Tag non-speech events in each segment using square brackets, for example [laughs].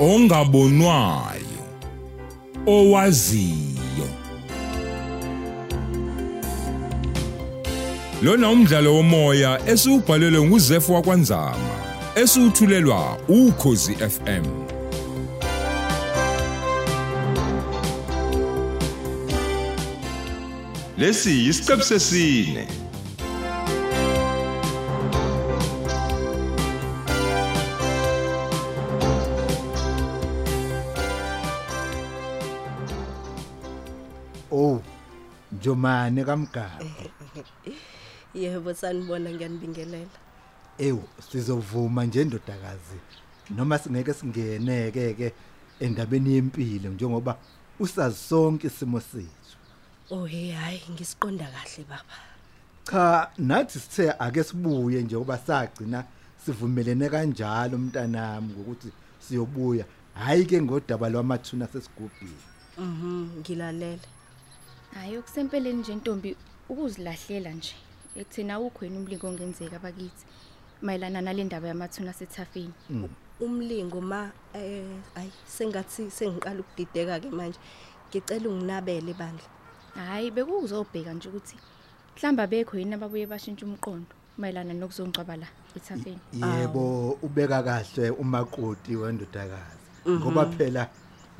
ongabonwayo owaziyo Lona umdlalo womoya esiubhalelwe nguZefu wakwanzama esithulelwa ukhozi FM Lesi isiqebu sesine. Jomane kamgaba. [laughs] Yebo sanibona ngiyanibingelela. Ewu, sizovuma nje ndodakazi. Noma singeke singeneke ke endabeni yempilo njengoba usazi sonke isimo sethu. Oh hey hayi ngisiqonda kahle baba. Cha, nathi sithe ake sibuye nje ngoba sagcina sivumelene kanjalo mntanami ukuthi siyobuya. Hayi ke ngodaba lwamathuna sesigubhini. Mhm ngilalela. Hayi okusempeleni nje ntombi ukuzilahlela nje. Ekuthina awukho yini umlingo ongenzeka bakithi mayelana nalendaba yamathuna sethafeni. Umlingo ma eh ayi sengathi sengiqala ukudideka ke manje. Ngicela unginabele bandla. Hayi bekuzobheka nje ukuthi mhlamba bekho yini ababuye bashintsha umqondo mayelana nokuzongcwaba la ethafeni. Yebo, ubeka kahle umakoti wendodakazi. Ngoba phela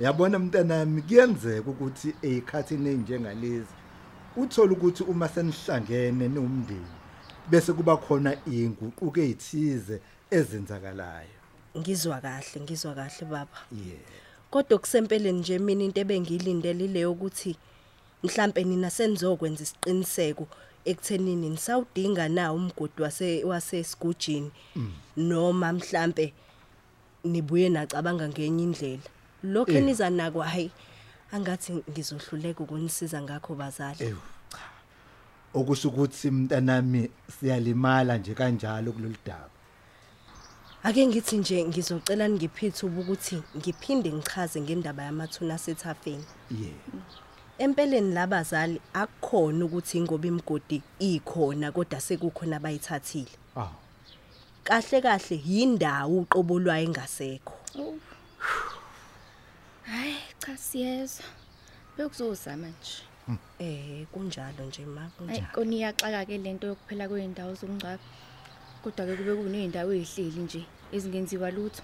yabona mntanami kuyenzeka ukuthi ezikhathini enjengalezi uthola ukuthi uma senihlangene nomndeni bese kuba khona inguquko ezithize ezenzakalayo. Ngizwa kahle ngizwa kahle baba. Yeah. Kodwa kusempeleni nje mina into ebengiyilindele ile ukuthi mhlambe nina senizokwenza isiqiniseko ekuthenini nisawudinga na umgodi wase wasesigujini noma mhlambe nibuye nacabanga ngenye indlela lokho Eh. eniza nako hayi angathi ngizohluleka ukunisiza ngakho bazali Ewu cha. Okusho ukuthi mntanami siyalimala nje kanjalo kulolu daba. ake ngithi nje ngizocela ngiphithe ukuthi ngiphinde ngichaze ngendaba yamathuna sethafeni Yeah. empeleni labazali akukhona ukuthi ingoba imgodi ikhona kodwa sekukhona abayithathile Ah. kahle kahle yindawo uqobolwayo engasekho cha siyezwa. Bekuzozama nje. eh kunjalo nje ma Hayi kunjalo koni iyaxaka ke lento yokuphela kweindawo zomngcwabo. Kodwa ke kube kuneyindawo ezihleli nje ezingenziwa lutho.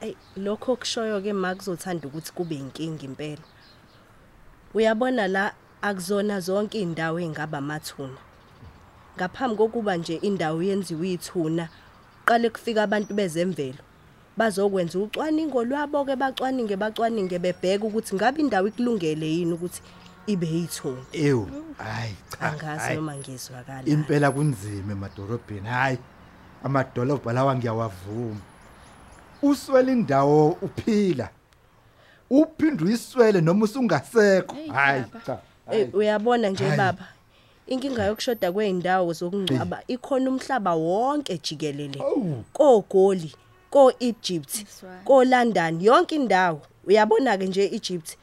Ey lokho kushoyo ke ma kuzothanda ukuthi kube inkingi impela. Uyabona la akuzona zonke indawo ezingaba amathuna. Ngaphambi kokuba nje indawo yenziwe ithuna, qale kufika abantu bezemvelo. Bazokwenza ucwaningo lwabo ke bacwaninge bacwaninge bebheka ukuthi ngabe indawo ikulungele yini ukuthi ibe yithuna. Ewu, hayi cha. Angazi hayi. noma ngizwakala. Impela kunzima emadorobheni. Hayi. Amadolobha lawa ngiyawavuma. Uswele indawo uphila. Uphinde uyiswele noma usungasekho. Hey, Hayi baba. cha. Eh uyabona nje Hayi. baba. Inkinga yokushoda kweindawo zokungcwaba ikhona umhlaba wonke jikelele. Awu. KoGoli, ko-Egypt, Iswa. ko-London, yonke indawo. Uyabona ke nje Egypt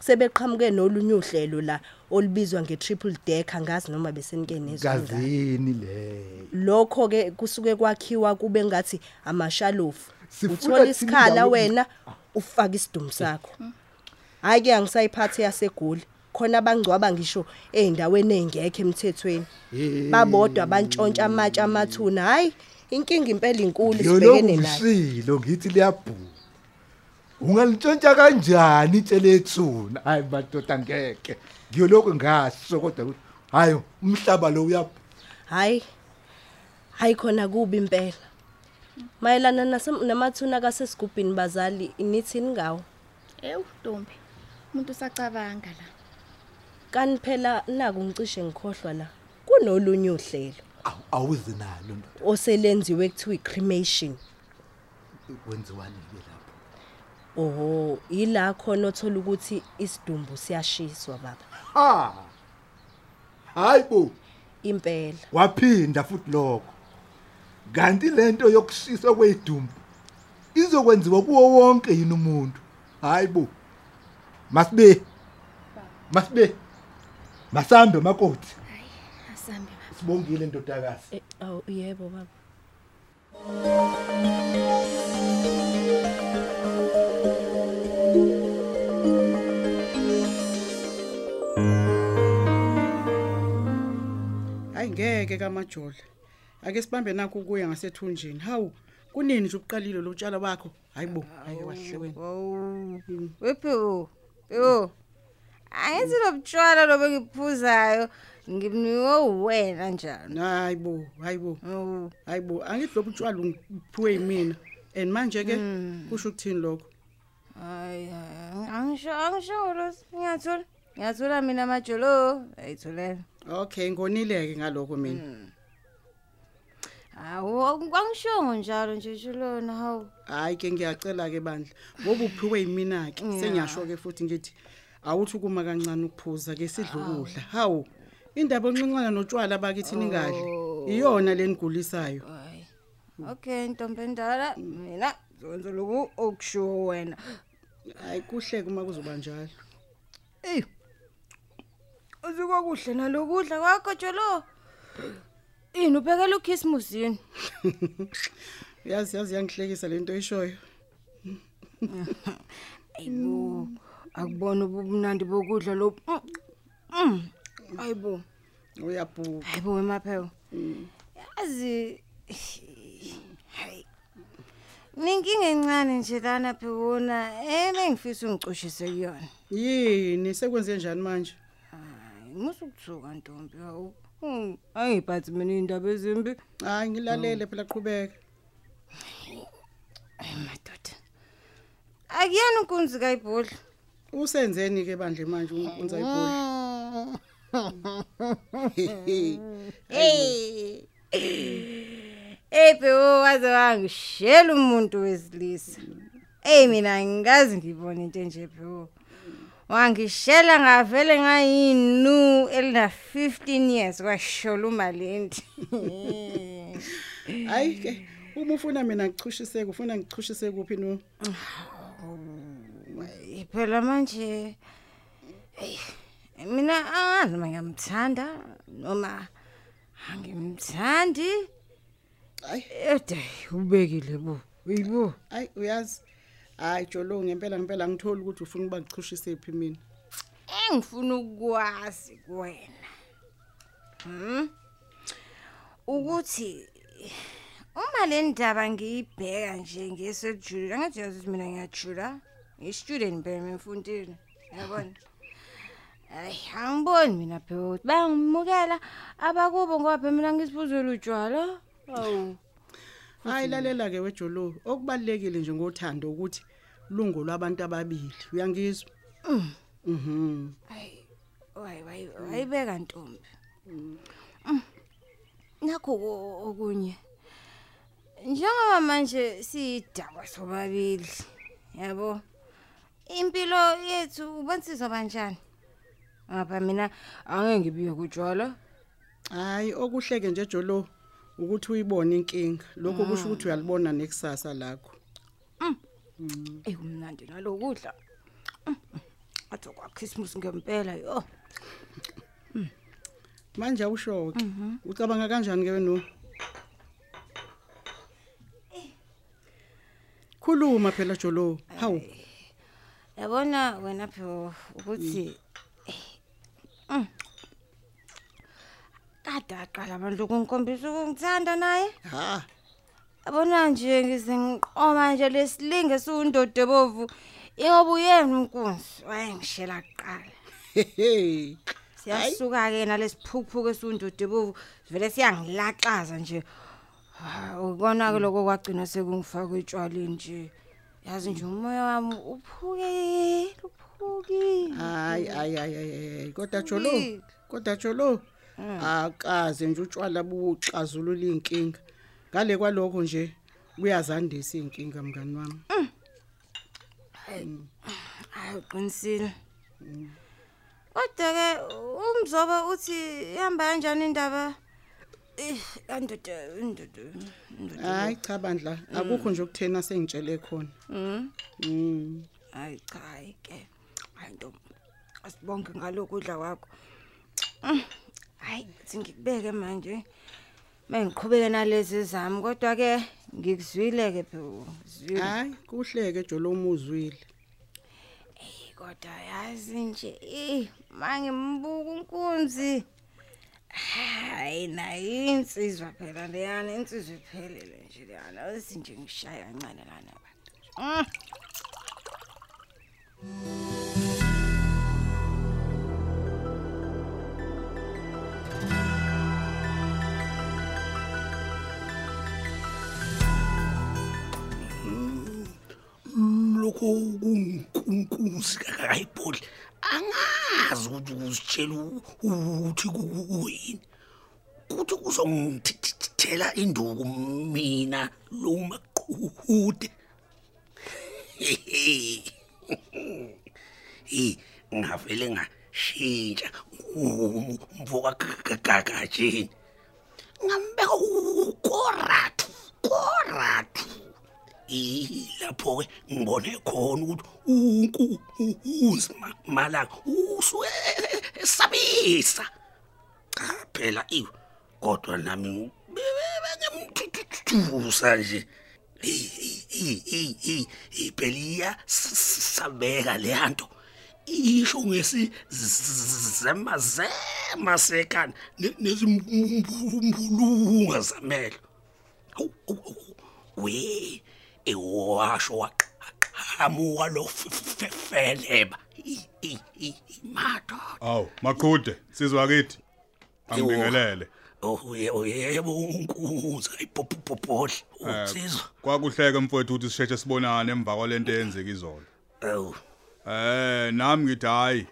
sebeqhamuke nolunye uhlelo la olubizwa nge-triple decker ngazi noma besenike nezwe ngani. Gazini le. Lokho ke kusuke kwakhiwa kube ngathi amashalofu. Sifuna Uthola thina isikhala indawo- wena ufaka isidumo sakho. Hayi ke angisayiphathi yaseGoli. Khona abangcwaba ngisho eindaweni engekho emthethweni. Eh. Babodwa bantshontsha amatshe amathuna. Hayi inkinga impela inkulu sibhekene nayo. ngishilo ngithi liyabhu. Ungalitshontsha kanjani itshele ethuna? Hayi madoda ngeke. Ngiyoloko ngasho kodwa ukuthi hayi umhlaba lo uyabhu. Hayi. Hayi khona kubi impela. Mayelana namathuna kasesigubhini bazali nithini ngawo? Ewu Ntombi. Umuntu usacabanga la. Kani phela naku ngicishe ngikhohlwa la. Kunolunye uhlelo Awu awuzi nalo ndoda. oselenziwe kuthiwa i-cremation. Kwenziwani ke lapho? Oho, ila khona othola ukuthi isidumbu siyashiswa baba. Ha. Hayibo, Impela. waphinda futhi lokho. Kanti lento yokushiswa kwedumbu izokwenziwa kuwo wonke yini umuntu. Hayibo. Masibe. Masibe. Masambe makoti. Asambe baba. sibongile ndodakazi. Awu yebo baba. Hayi ngeke kamajola ake sibambe nakho ukuya ngasethunjini. Hawu kunini nje ubuqalile lo tshalo bakho hayibo hayi wahlewena wow wepho yho Angithi lo butshwala lobe ngiphuzayo ngimniwe wena njalo. hayibo hayibo Oh. hayibo angithi lobu tshwala ngiphiwe yimina and manje ke kusho ukuthini lokho Hayi angisho angisho lo ngiyathola. Ngiyathola mina majolo. Ayitholela. okay ngonileke ngalokho mina Awu angishongo njalo nje shilona hawu. hayi ke ngiyacela ke bandla ngoba uphiwe yimina ke sengiyasho ke futhi ngithi awuthi kuma kancane ukuphuza ke sidlukudla hawu indaba onxenxana notshwala bakithi ningadli iyona lenigulisayo Hayi. Okay ntombi endala mina zonke lokhu okushiwo wena. hayi kuhle uma kuzoba njalo Eh. Uzuko kuhle nalokudla kwakho jolo. Ini uphekela uChristmas yini? [laughs] yazi yazi yangihlekisa lento oyishoyo [laughs] Ayibo. Akubona ubumnandi bokudla lo. Mm. Ayibo. uyabhuka Hayibo wemapheko. Yazi hayi. Ninkinga encane nje lana phekona ebengifisa ungicoshise kuyona. yini sekwenze njani manje Hayi, musukuthuka ntombi hawu. Hmm, Ayiphathi mina indaba ezimbi. hayi ngilalele phela qhubeka Ay madoda. Akuyena unkunzi kayibhodla. Usenzeni ke bandle manje unkunza ibhola Hey. Hey bebo waze wangishela umuntu wesilisa. Hey mina ngikazi ngibona into enje bebo. Wangishela ngavele ngayinu elina 15 years kwashola umalindi. hayi ke uma ufuna mina ngichushiseke ufuna ngichushise kuphi no Phela manje hey mina angazi ngiyamthanda noma angimthandi. hayi Ede ubekile bo. Yibo. hayi uyazi hayi jolo ngempela ngempela ngithola ukuthi ufuna ukuba ngichushise phi mina Engifuna ukwazi kuwena. Hm? Ukuthi uma le ndaba ngiyibheka nje ngesejula ngathi yazi mina ngiyajula ngistudent phela emfundini yabona Ay angiboni mina phela bangimukela abakubo ngoba phela mina ngisiphuzela utshwala awu hayi lalela ke wejolo okubalekile nje ngothando ukuthi lungo lwabantu ababili uyangizwa mhm Ay, wayi wayi wayibeka ntombi. Mm. Nakho okunye. Njengoba manje sidakwa sobabili. Yabo. Impilo yethu ubonsizwa kanjani? Ngapha mina angeke ngibiye kutshwala. hayi okuhleke nje jolo ukuthi uyibone inkinga. Lokho kusho ukuthi uyalibona nekusasa lakho. Eh umnandi nalokudla. Athi kwa Christmas ngempela yo. manje awushoke. Ucabanga kanjani ke wena? Khuluma phela jolo. Hawu. Yabona wena pho ukuthi Mm. Kade aqala abantu ukungikhombisa ukungithanda naye. ha Yabona nje ngize ngiqoma nje lesilinge siwundodo ebovu. Ingoba uyena unkunzi wayengishela kuqala. Siyasuka ke nalesiphukuphuku esiwundodo ebovu vele siyangilaxaza nje. Ah, Ubona ke lokho kwagcina sekungifaka etshwaleni nje. Yazi nje umoya wami uphuke, uphuki. hayi hayi hayi hayi kodwa jolo kodwa jolo akaze nje utshwala buxazulula inkinga ngale kwalokho nje kuyazandisa inkinga mngani wami Hayi uqinisile. Kodwa ke umzobo uthi ihamba kanjani indaba? Eh kandoda indoda indoda. hayi cha bandla akukho nje ukuthena sengitshele khona Mhm. mm Hayi cha hayi ke. Hayi ntombi. Asibonge ngalokudla kwakho. Mm, Hayi singikubeke manje. Mengiqhubeke nalezi zami kodwa ke ngikuzwile ke phela. Zwile. hayi kuhleke jolo umuzwile Kodwa yazi nje eh mangimbuka unkunzi. Hayi hayi nayi insizwa phela leyana insizwa iphelele nje leyana asinje ngishaya kancane lana bantu Mm. Kunkunkuzi kakayibhodli angazi ukuthi uzitshela ukuthi kuyini. Kuthi kuzongithela induku mina lo maqhude. Hey ngavele ngashintsha umvuka gagajeni ngambeka ukorathu korathu ilapho ke ngibone khona ukuthi unkunzi malanga usuke esabisa cha phela iwe kodwa nami bengimthuthusa nje ipheliya sabeka leyanto isho ngesi zema zema sekana nezimbulunga zamelo we ewasho waqhamuka lo feleba imata Aw, maqhude, sizwa kithi. Angibingelele. oh yebo unkuza ipopopohle Eh, utsizwa Kwakuhleke mfowethu ukuthi sisheshe sibonane emva kwalento eyenzeka izolo. awu Eh, nami ngithi hayi.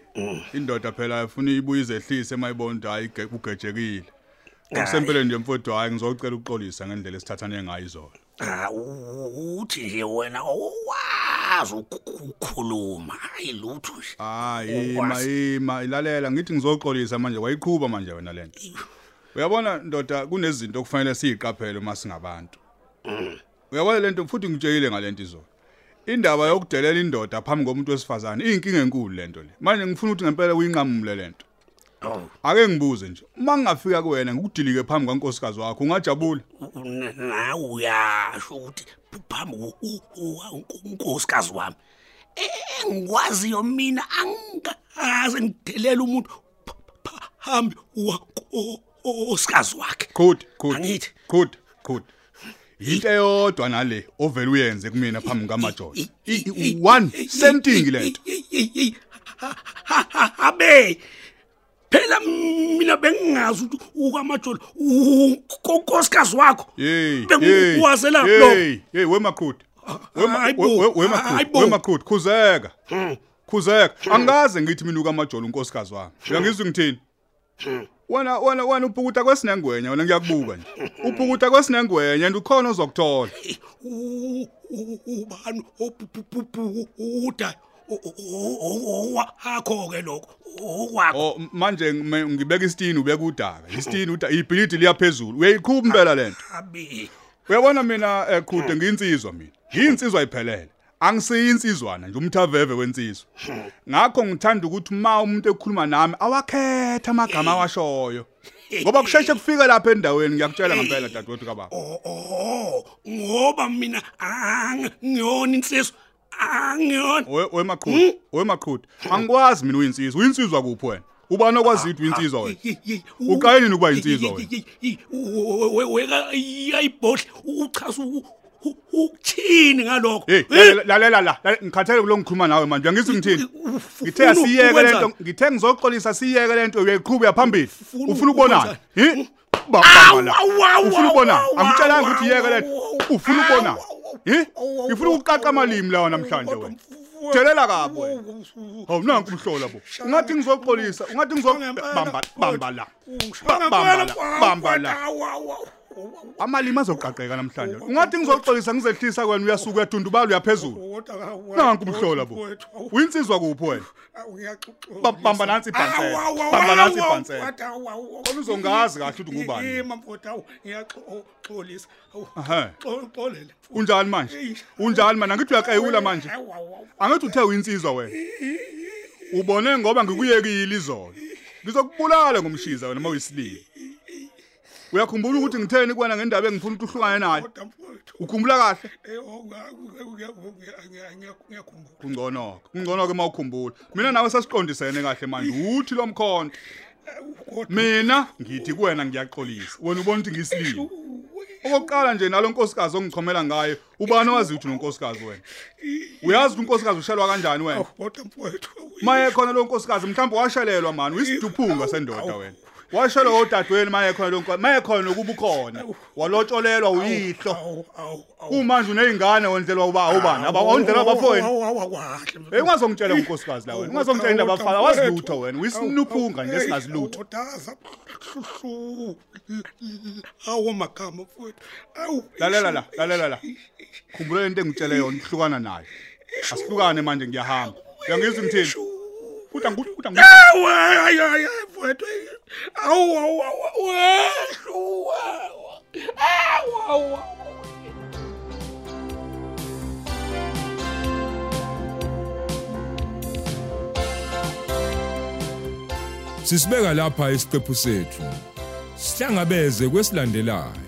Indoda phela ifuna ibuye izehlise mayibona hayi ge- ugejekile. Kusempeleni nje mfowethu hayi ngizocela ukuxolisa ngendlela esithathane ngayo izolo. Ah, u- uthi nje wena owazi ukukhuluma hayi lutho nje Hayi, Ukwazi. ima ilalela ngithi ngizoxolisa manje wayiqhubha manje wena lento. Uyabona ndoda kunezinto okufanele siziqaphele uma singabantu. Uyabona lento futhi ngitshela ngalento izolo. Indaba yokudelela indoda phambi komuntu wesifazane inkinga enkulu lento le. Manje ngifuna ukuthi ngempela uyinqamule lento. Oh Ake ngibuze nje, uma ngingafika kuwena ngikudilike phambi kwankosikazi wakho ungajabula? n- nawe uyasho ukuthi phambi unkosikazi wami engikwaziyo mina angikaze ngidelela umuntu ph- ph- phambi wankosikazi wakhe Good, good. Angithi? Good, good. Into eyodwa nale ovela uyenze kumina phambi kaMajola. I- i- One senting lento. abe phela mina bengingazi ukuthi ukwamajola unkosikazi wakho Hey, bengiwazela lo Hey, hey wemakhudi. Wema Hayi bo, we- we- hayi wemakhudi, bo. wemakhudi khuzeka. Khuzeka. Angaze ngithi mina ukaMajola unkosikazi wami. Uyangizwa ngithini? Wena wena wena uphukuta kwesinengwenya wena ngiyakubuka nje. Uphukuta kwesinengwenya and ukhona ozokuthola. U- u- ubani opupupuda owakho ke lokho okwakho Oh manje ngibeka isitini ubeka udaka. Isitini uda ibhilidi liyaphezulu. Uyayiqhubha impela lento. abi Uyabona mina ekhude ngiyinsizwa mina. Ngiyinsizwa iphelele. Angisiyinsizwana nje umthaveve wensizwa. Ngakho ngithanda ukuthi uma umuntu ekhuluma nami awakhetha amagama awashoyo. Ngoba kusheshe kufika lapha endaweni ngiyakutshela ngempela dadewethu kababa. oh ngoba mina angiyona insizwa angiyona We wemaqhudu, wemaqhudu. Angikwazi mina uyinsizwa. Uyinsizwa kuphi wena? Ubani okwazi ukuthi uyinsizwa wena? Uqale nini ukuba yinsizwa wena? weka yayibhodle uchaza ukuthini ngalokho Hey, lalela lalela la. la- Ngikhathele kulo ngikhuluma nawe manje. Uyangizwa ngithini? Ngithe asiyeke lento, ngithe ngizoxolisa siyeke lento uyayiqhubeka phambili. Ufuna Ufuna ukubonana? ukwenzani? Hi? Baba la. Awu, awu, Ufuna ukubonana? awu, Angitshelanga awu, ukuthi yeke lento. awu, Ufuna ukubonana? Awu, Hi? awu, Ngifuna ukuqaqa amalimi lawa namhlanje wena. Delela kabi wena. Hawu nanku umhlola bo. Ungathi ngizoxolisa, ungathi ngizo bamba bamba la. Ba- Bamba la, bamba la. Amalimi azoqaqeka namhlanje. Ungathi ngizoxolisa ngizehlisa kwena uyasuka uyadundubala uyaphezulu. Nanku umhlola bo. Uyinsizwa kuphi wena? Ba- Bamba nansi ibhansela. Bamba nansi ibhansela. Kodwa uzongazi kahle ukuthi ngubani. yima mfowethu awu ngiyaxolisa Aha. xolela Unjani manje? Unjani mana ngithi uyaqayula manje? awu awu awu. Angithi uthe uyinsizwa wena. Ubone ngoba ngikuyekile izolo. Ngizokubulala ngomshiza wena mawuyisilile. Uyakhumbula ukuthi ngitheni kuwena ngendaba engifuna ukuthi uhlukane nayo? Ukhumbula kahle? eh oh, Kungcono. Kungcono ke mawukhumbula. Mina nawe sasiqondisene kahle manje. Uthi lo mkhonto. mina ngithi kuwena ngiyaxolisa wena ubona ukuthi ngisilile okokuqala nje nalo nkosikazi ongichomela ngayo ubani owazi ukuthi unonkosikazi wena uyazi ukuthi unkosikazi ushelwa kanjani wena mfowethu maye khona lo nkosikazi mhlawumbe washelelwa mani uyisiduphunga sendoda wena washelwa odadweni maye khona lo nkosi maye khona nokuba ukhona. Walotsholelwa uyihlo. kumanje unezingane wendlelwa uba ubani abawondlela abafowenu awakahle hey ungazongitshela unkosikazi la wena ungazongitshela indaba abafana wazi lutho wena uyisinuphunga nje singazi lutho odaza awu magama mfowethu. Awu lalela la lalela la. khumbula into engitshele yona hlukana nayo. Asihlukane manje ngiyahamba. Uyangizwa ngithini futhi angithi futhi angithi awu ay ay mfowethu awu awu awu wehluwa awu awu Sisibeka lapha isiqephu sethu. Sihlangabeze kwesilandelayo.